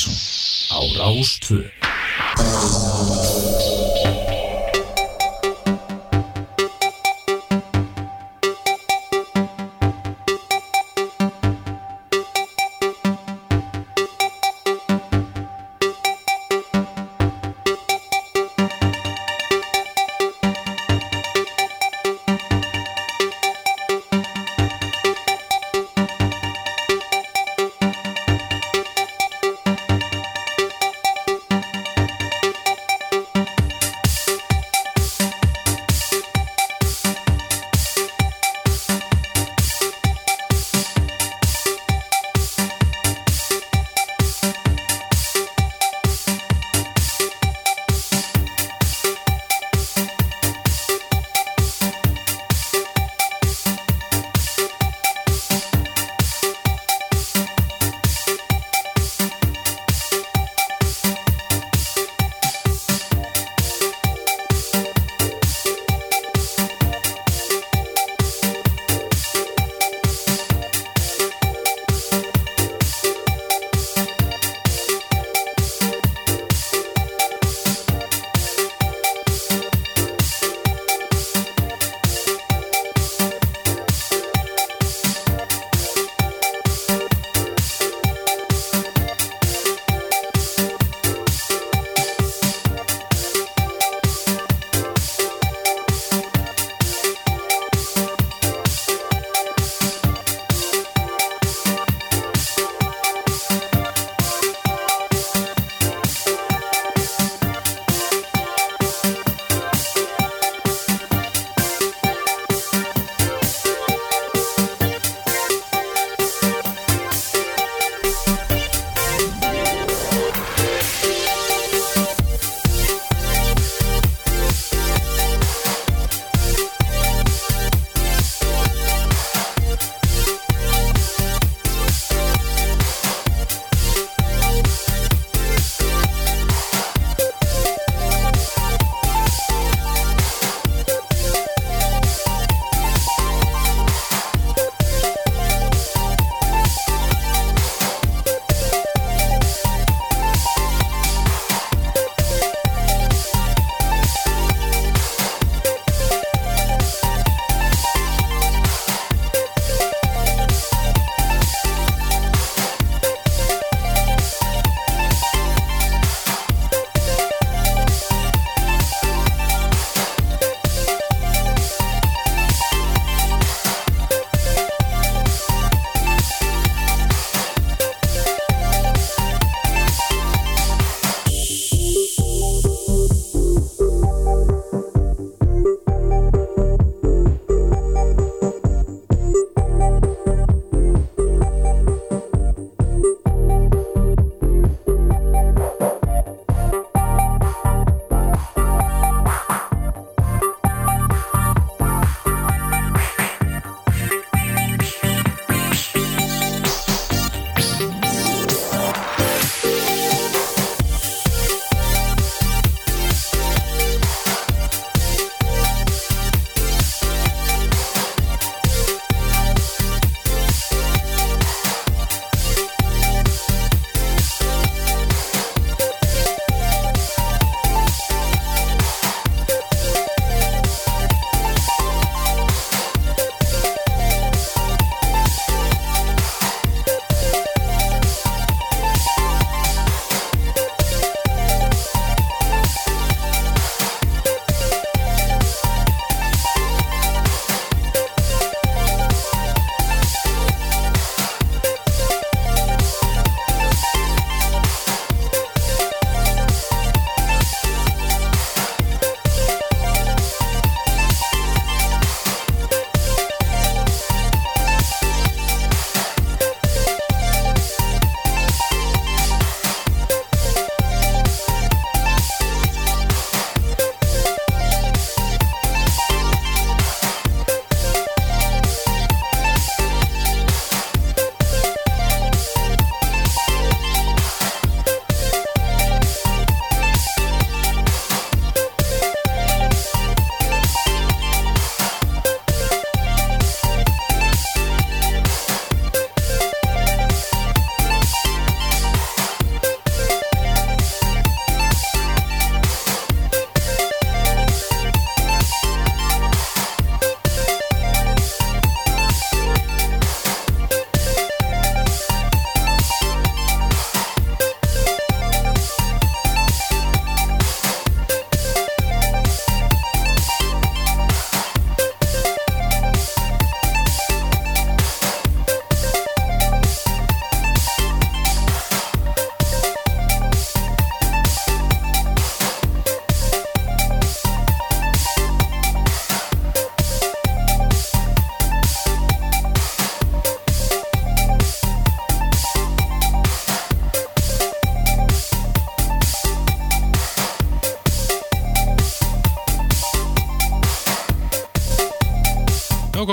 Mattísson á Rástvö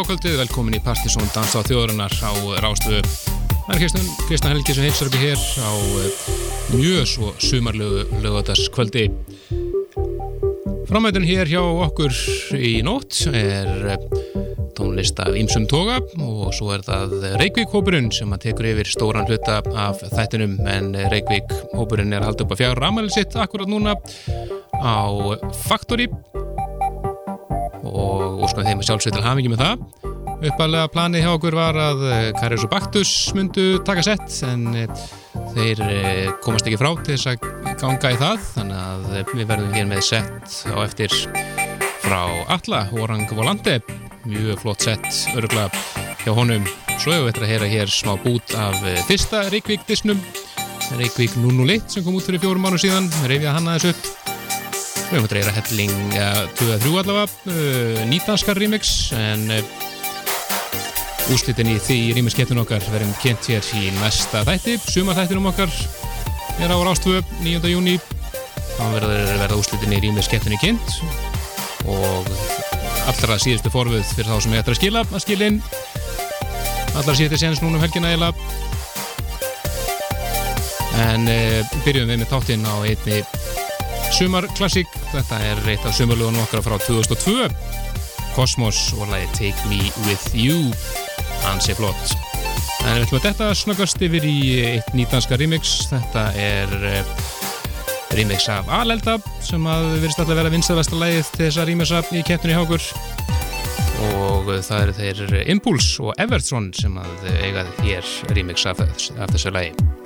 ágákvöldið, velkomin í Partisón Dansa á þjóðurinnar á Rástöðu. Það er Kristján, Kristján Helgi sem heilsar uppi hér á eh, mjög svo sumarlegu lögadaskvöldi. Framætun hér hjá okkur í nótt er eh, tónlist af Ímsum Toga og svo er það Reykjavík-hópurinn sem að tekur yfir stóran hluta af þættinum en Reykjavík-hópurinn er haldið upp að fjár ramæli sitt akkurat núna á Faktori og óskan þeim sjálfsveitil hafingi með það uppalega planið hjá okkur var að eh, Karius og Baktus myndu taka sett en eh, þeir eh, komast ekki frá til þess að ganga í það. Þannig að við verðum hér með sett á eftir frá Alla Orang Volante. Mjög flott sett öruglega hjá honum. Svo hefur við þetta að heyra hér smá bút af fyrsta Reykjavík disnum. Reykjavík 001 sem kom út fyrir fjórum mánu síðan. Reyfja hann aðeins upp. Við höfum að dreyra helling 2-3 allavega nýtanskar remix en úslitin í því rýmiskettun okkar verðum kent hér í næsta þætti. Sumarþættinum okkar er á Rástvö 9. júni þá verður verða úslitin í rýmiskettun í kent og allra síðustu forvöð fyrir þá sem ég ætla að skila að skilin allra síðustu senst núna um helgina eða en e, byrjum við með táttinn á einni sumarklassík. Þetta er eitt af sumarluðunum okkar frá 2002 Cosmos og lagi Take Me With You hansi flott. En við ætlum að þetta snöggast yfir í eitt nýtanska remix. Þetta er eh, remix af Alelda sem að verist alltaf að vera vinstaðvesta lægið til þess að remixa í kettunni hákur og það eru þeir Impulse og Evertsson sem að eigaði hér remix af, af þessu lægi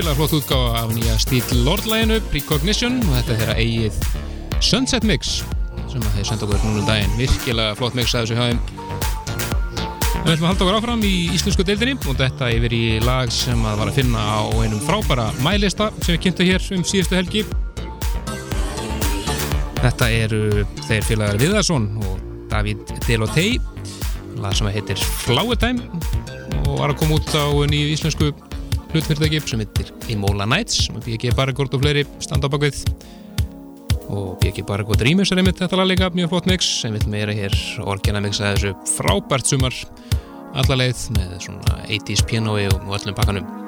virkilega flott útgáða af nýja stíl Lord-læginu, Precognition og þetta er þeirra eigið Sunset Mix sem að þeir senda okkur núna um daginn. Virkilega flott mix að þessu hjá þeim. Við ætlum að halda okkur áfram í íslensku deildinni og þetta yfir í lag sem að var að finna á einum frábæra mælista sem við kynntum hér um síðustu helgi. Þetta eru þeir félagar Viðarsson og David Delotey lag sem heitir Flower Time og var að koma út á nýju íslensku hlutfyrirtæki sem heitir Imola Nights sem við ekki bara gort og fleiri standa á bakvið og BG Bargo Dreamers er einmitt þetta lag líka mjög flott mix. Sem vil meira hér orginal mix að þessu frábært sumar. Allarleið með svona 80's pianoi og öllum pakkanum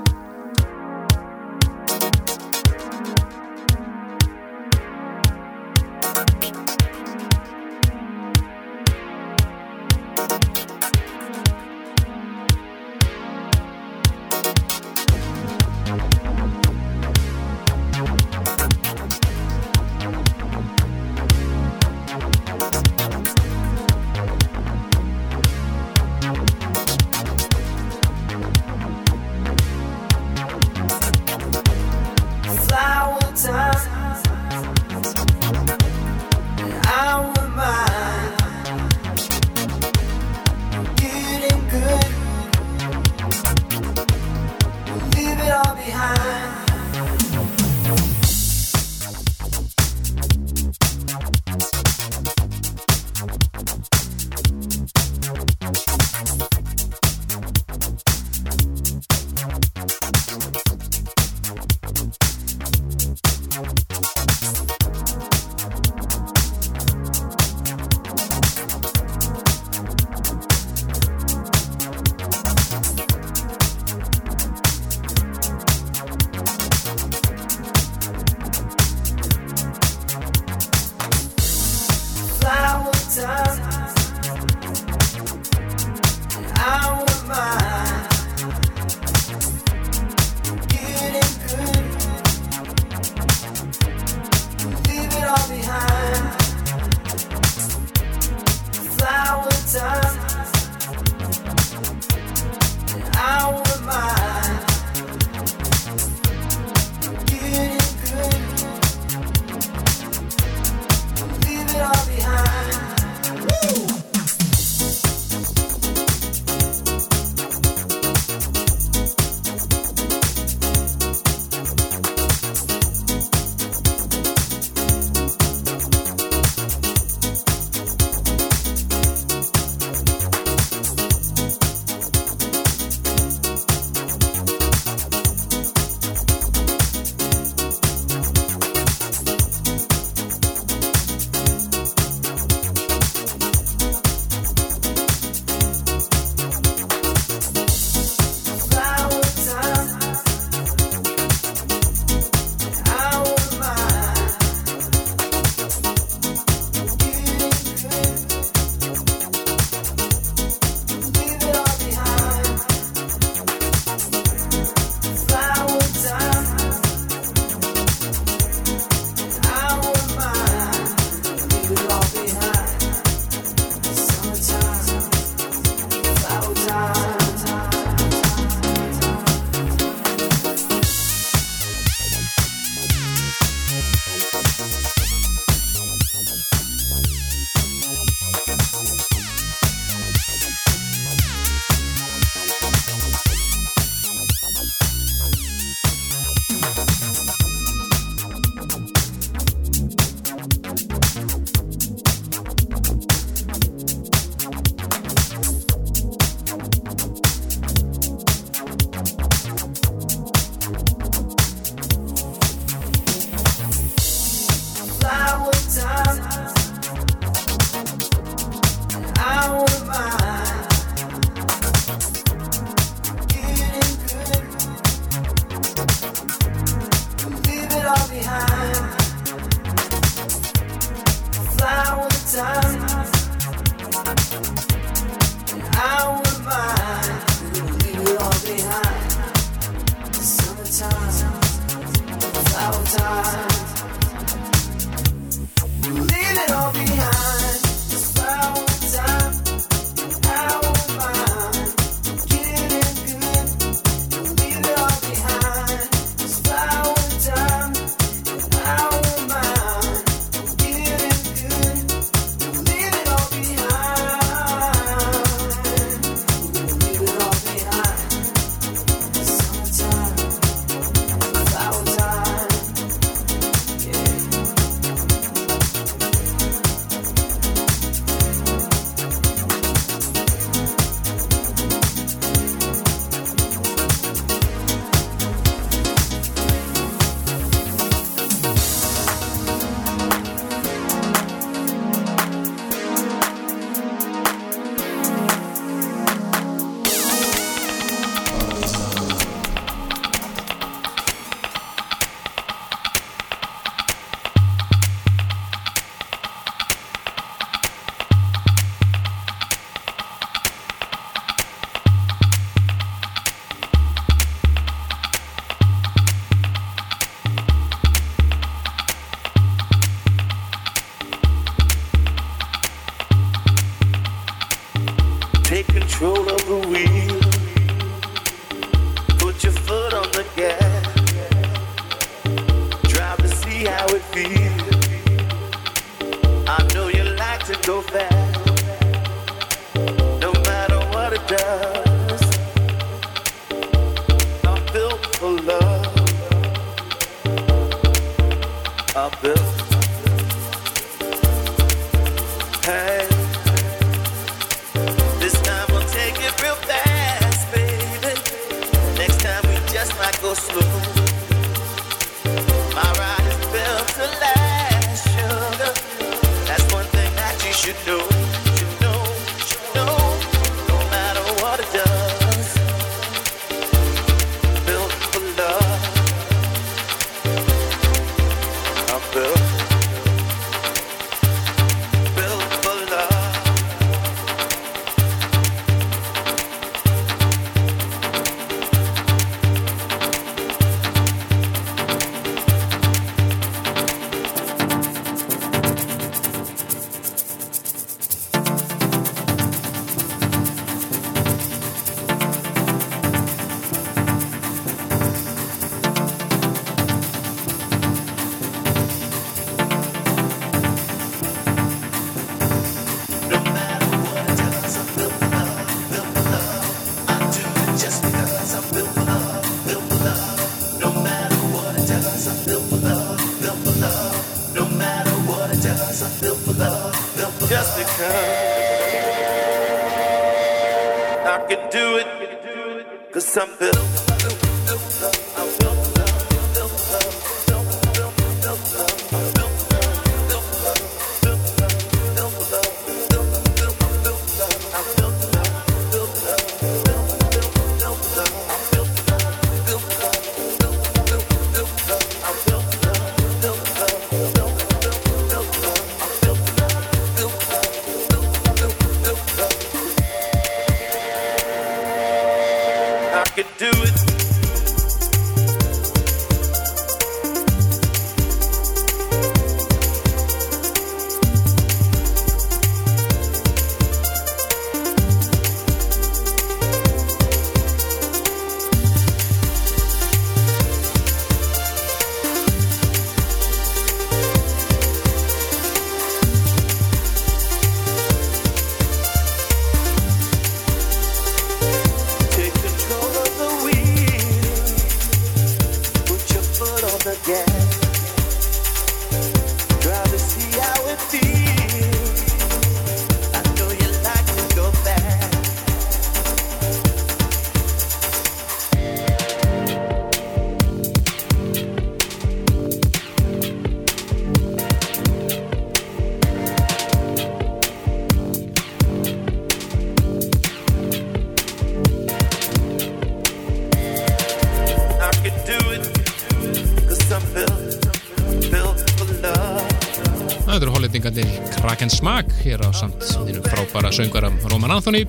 hér á samt þínum frábæra söngvaram Roman Anthony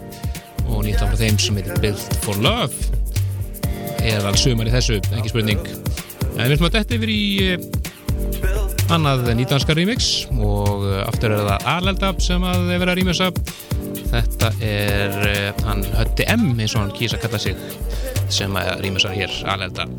og nýtt af þeim sem heitir Built for Love. Eða sumar í þessu, ekki spurning. En við ætlum að detta yfir í eh, annað nýtdanska remix og eh, aftur er það Arleldab sem að verðum að remixa þetta er eh, hann Hötti M eins og hann kýsa að kalla sig sem að remixa hér Arleldab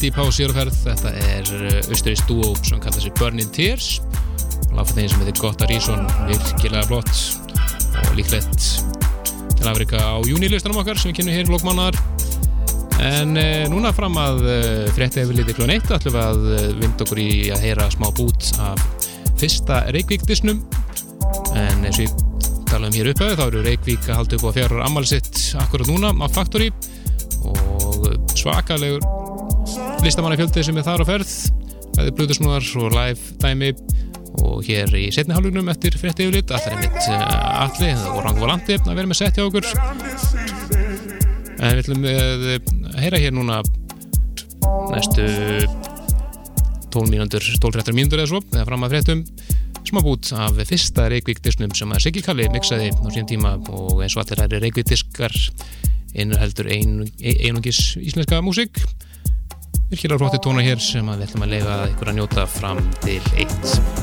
sumar dípa á sérferð þetta er austrist dúo sem kallar sig Burning Tears. Láfa þeim sem heitir Gotta Reason virkilega flott og líklegt til Afrika á júnilistanum okkar sem við kynum hér í lókmánaðar en e, núna fram að e, frétti hefur litið klón 1 ætlum við að vinda okkur í að heyra smá bút af fyrsta Reykjavík-disnum en eins og ég talaðum hér upphau þá eru Reykjavík að halda upp á fjárur ammalsitt akkurat núna á Factory og svakalegur listamannafjöldið sem er þar á ferð. Bæði blöðusnúðar og live dæmi. Og hér í setni hálfugnum eftir frétti yfirlit allar er mitt allir og rangvalandi að vera með sett hjá okkur. En við ætlum að heyra hér núna næstu 12 mínútur, 12-13 mínútur eða svo eða fram að fréttum. Smá bút af fyrsta Reykjavík-disknum sem að Siggi Kalli mixaði á síðan tíma og eins og allir er Reykjavík-diskar einu heldur ein, einungis íslenska músík virkilega hrótti tóna hér sem við ætlum að leifa ykkur að njóta fram til 1.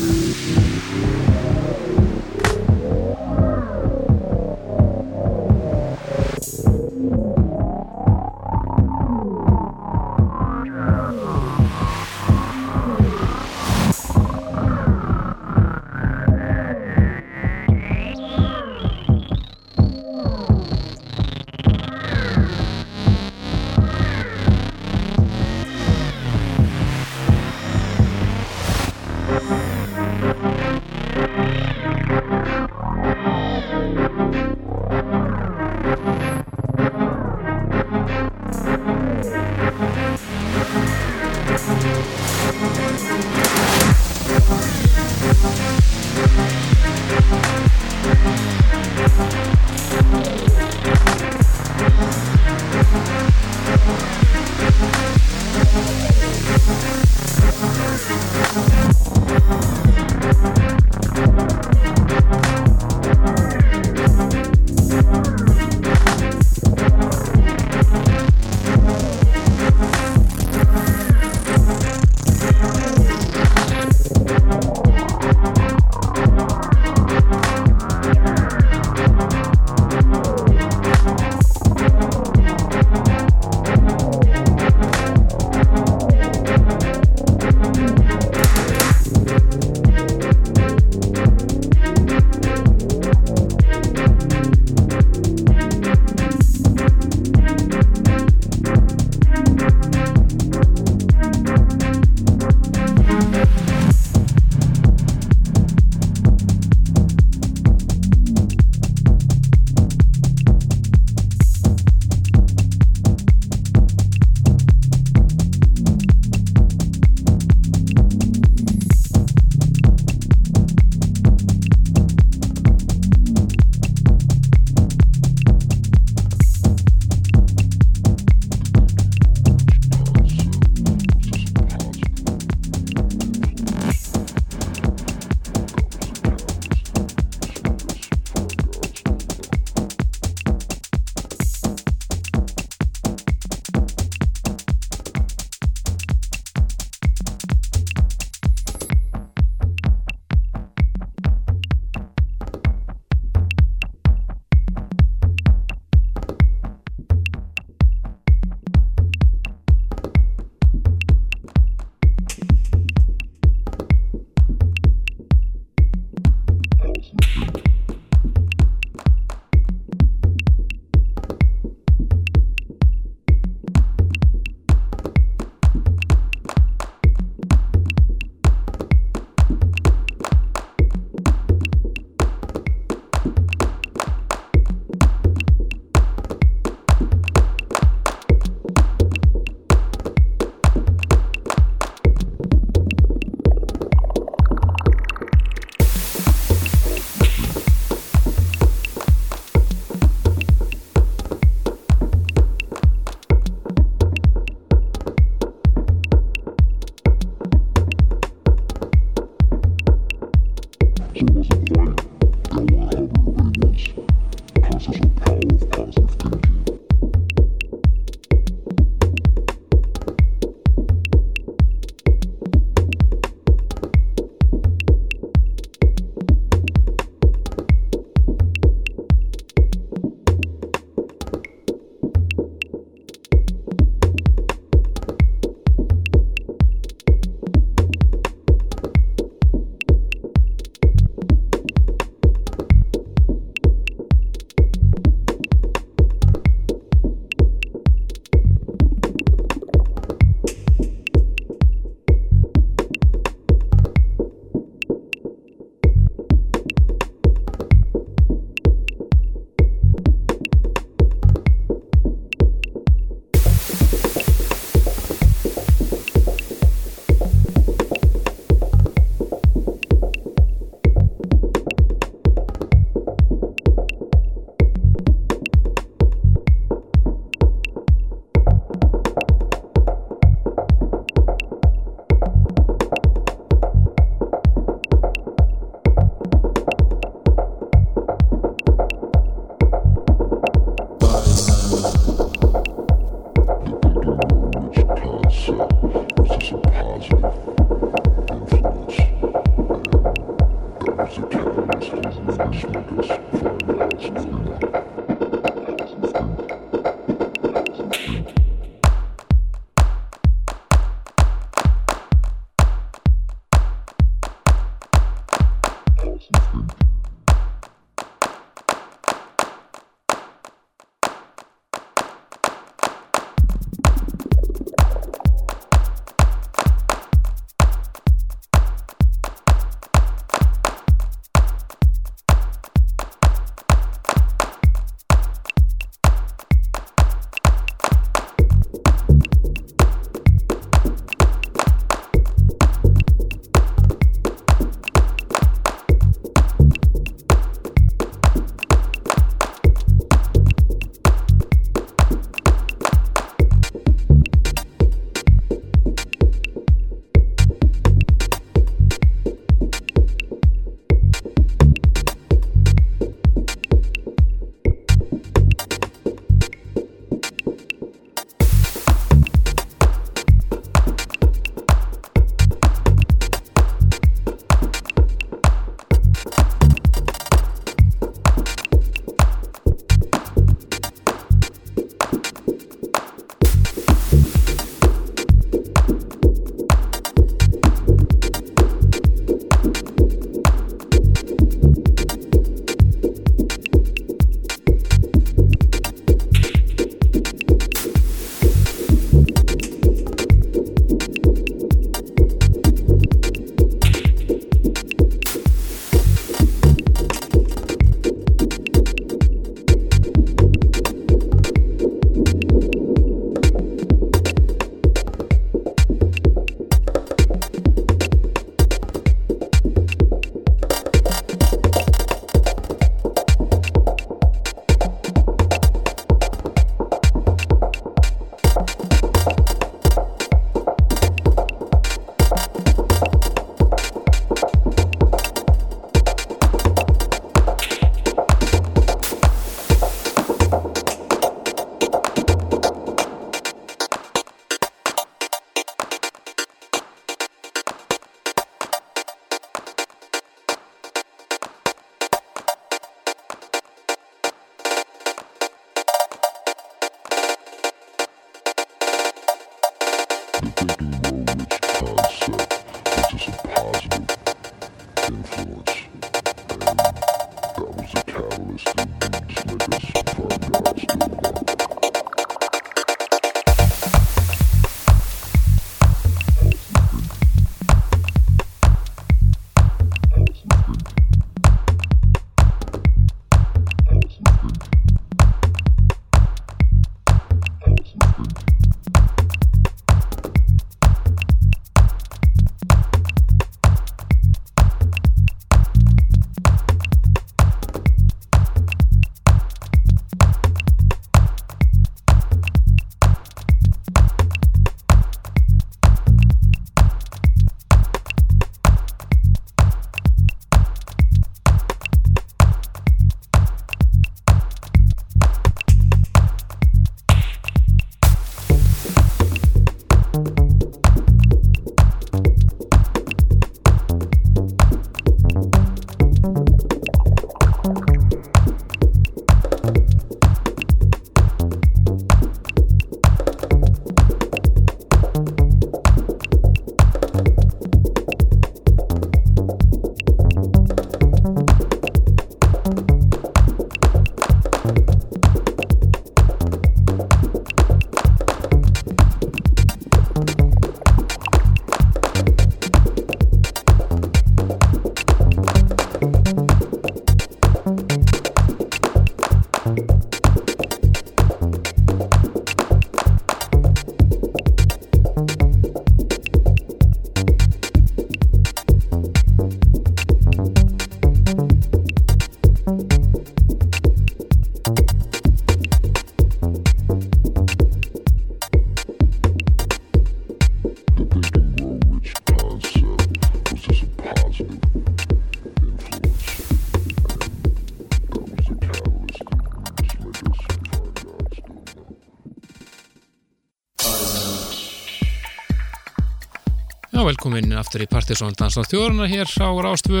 velkomin aftur í Partiðsson Dansnátt þjórna hér á Rástvö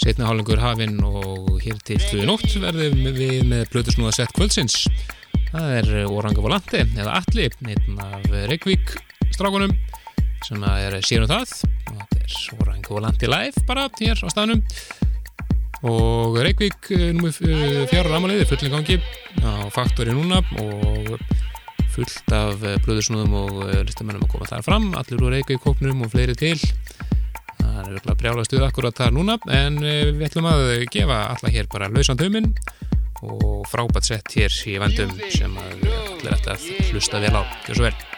setna hálengur hafinn og hér til tvö nótt verðum við með blöðusnúða sett kvöldsins. Það er Oranga Volante eða Alli, einn af Reykjavík strákunum sem er síðan um það. Og þetta er Oranga Volante live bara hér á staðnum. Og Reykjavík nummið fjara ramaliði fullin gangi á faktori núna og fullt af eh, blöðursnúðum og eh, listamennum að koma þar fram, allir úr Reykjavík kóknum og fleiri til. Það er verið brjála stuð akkurat þar núna en eh, við ætlum að gefa alla hér bara lausan tauminn og frábært sett hér í vendum sem allir ætti að hlusta vel á, gjör svo vel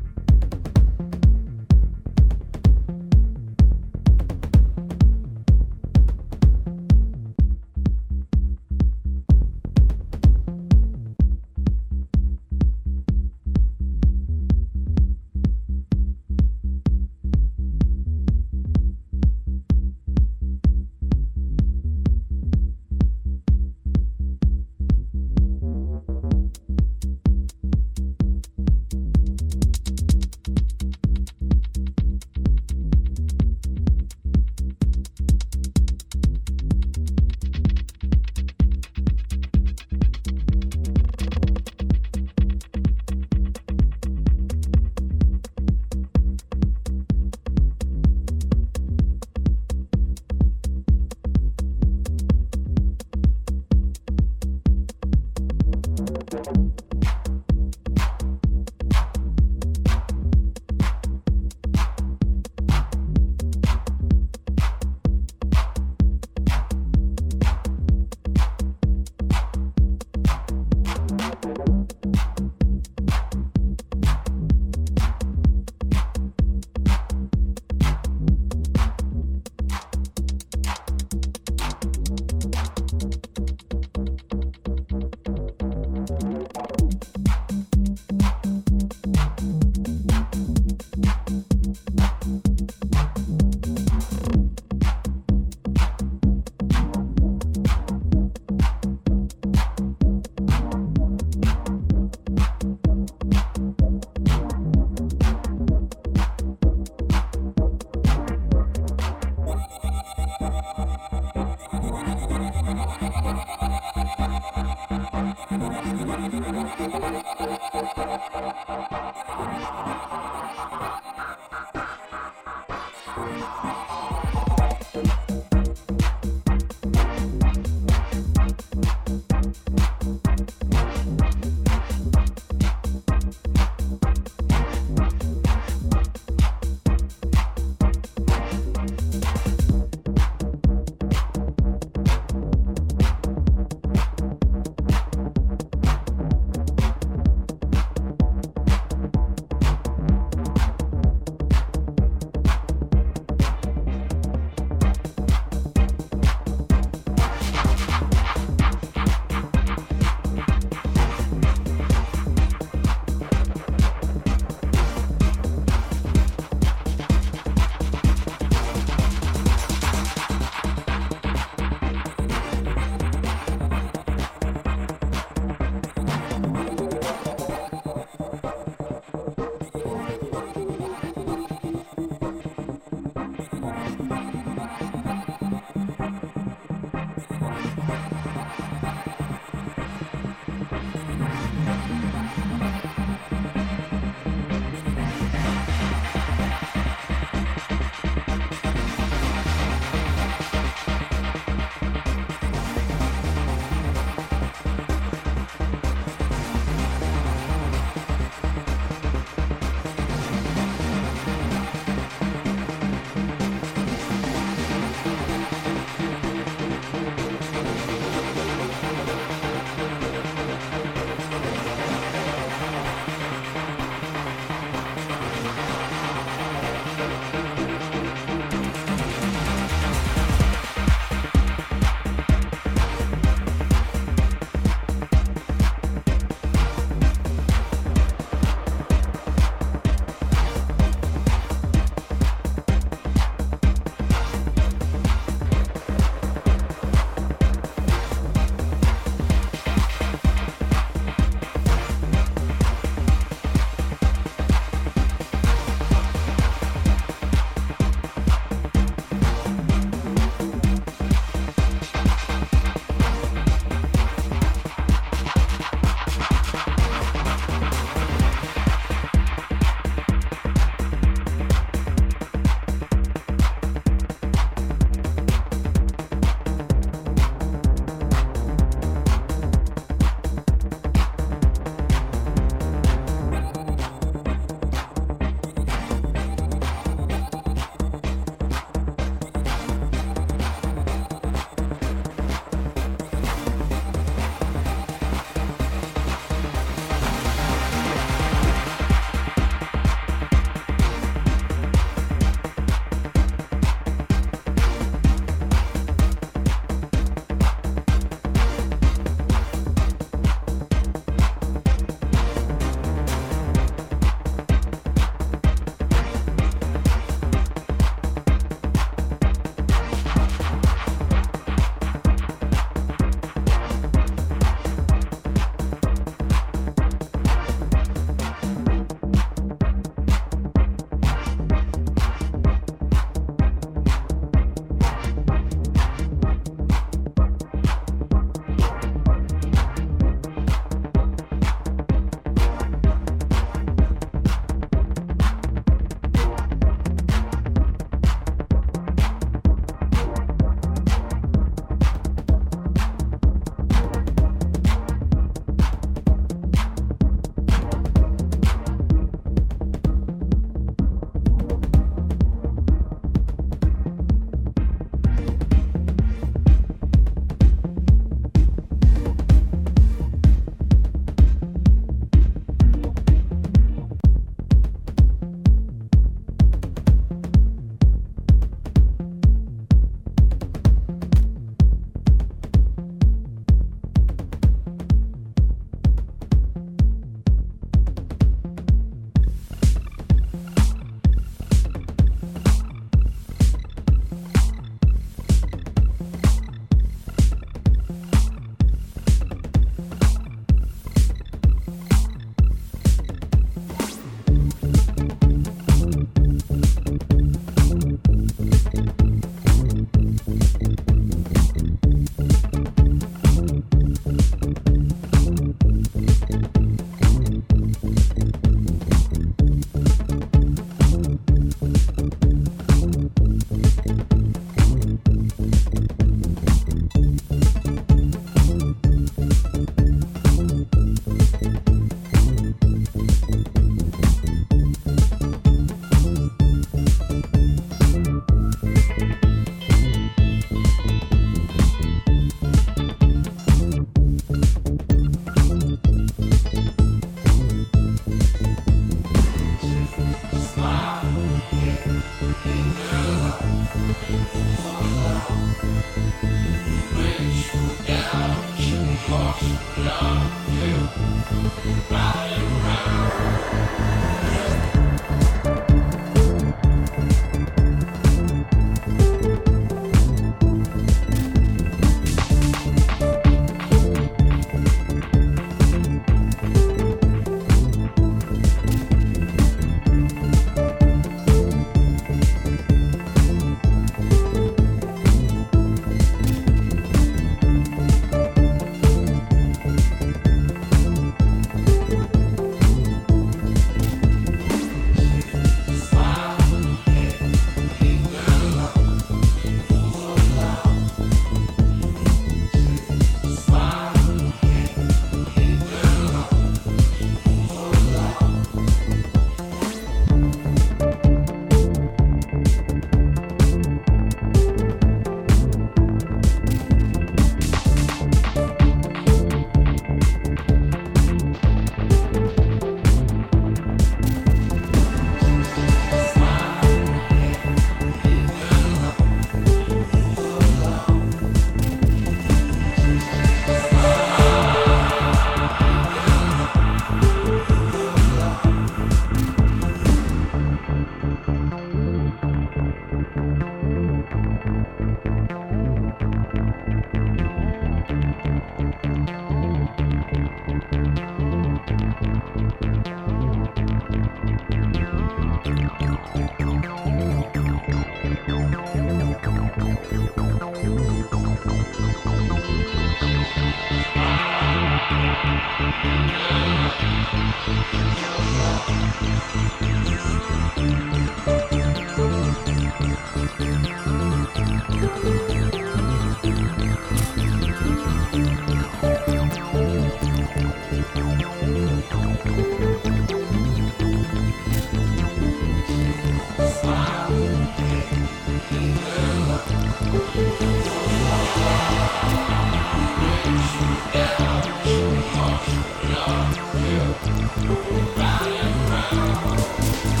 Love you, round and round.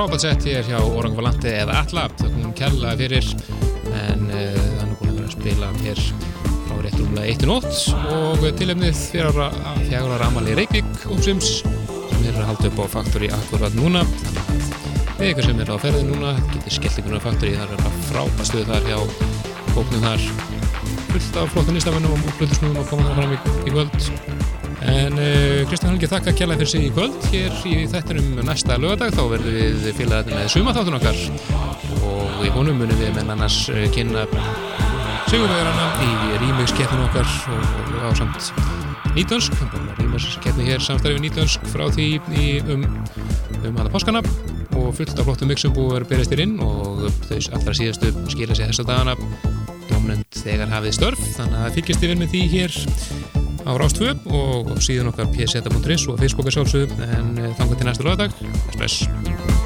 Frábært sett hér hjá Orang Valante eða Alla, það komum kella fyrir en uh, það er nú búin að vera að spila hér frá rétt rúmlega eitt í nótt. Og tilefnið fjagur ára amali Reykjavík úpsims sem er að halda upp á Faktori akkurat núna. Við ykkur sem er á ferði núna getur skellt ykkur á Faktori, það er að frábært stuð þar hjá bóknum þar. Fullt af flottan ístafennum og blöðusnúðum að koma það fram í, í kvöld En uh, Kristján Helgi þakka kjærlega fyrir sig í kvöld hér í þettinum næsta lögadag þá verðum við félagatinn með sumaþáttun okkar. Og í honum munum við með annars uh, kynna sigurvegarana í rýmökskeppinu okkar á samt nýtönsk rýmökskeppinu hér samstæði við nýtönsk frá því í, um, um hana páskana. Og fullt af flottum mixum búið að berast þér inn og þau allra síðastu skilja sig þessa dagana. Domnend þegar hafið störf þannig að fylgjast yfir með því hér á Rástfjö og síðan okkar pseta.is og Facebooka sjálfsög en eh, þangar til næsta lögadag Bless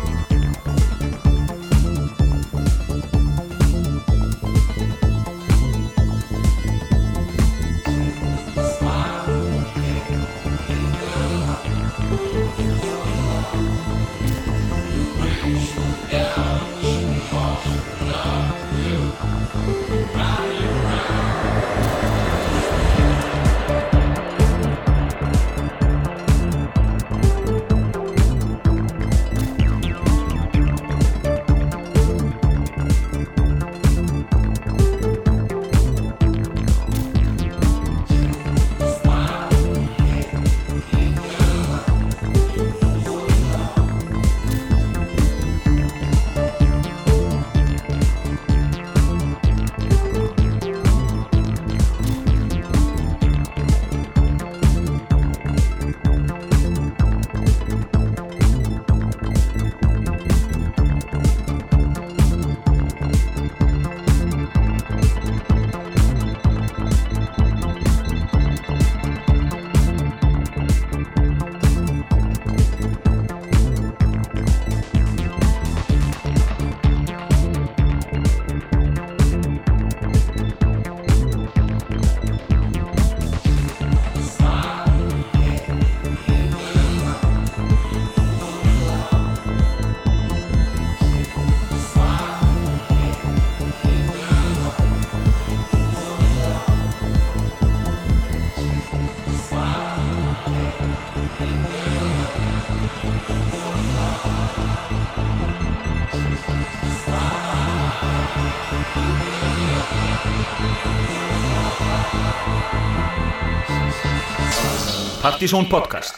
Praktisch Podcast.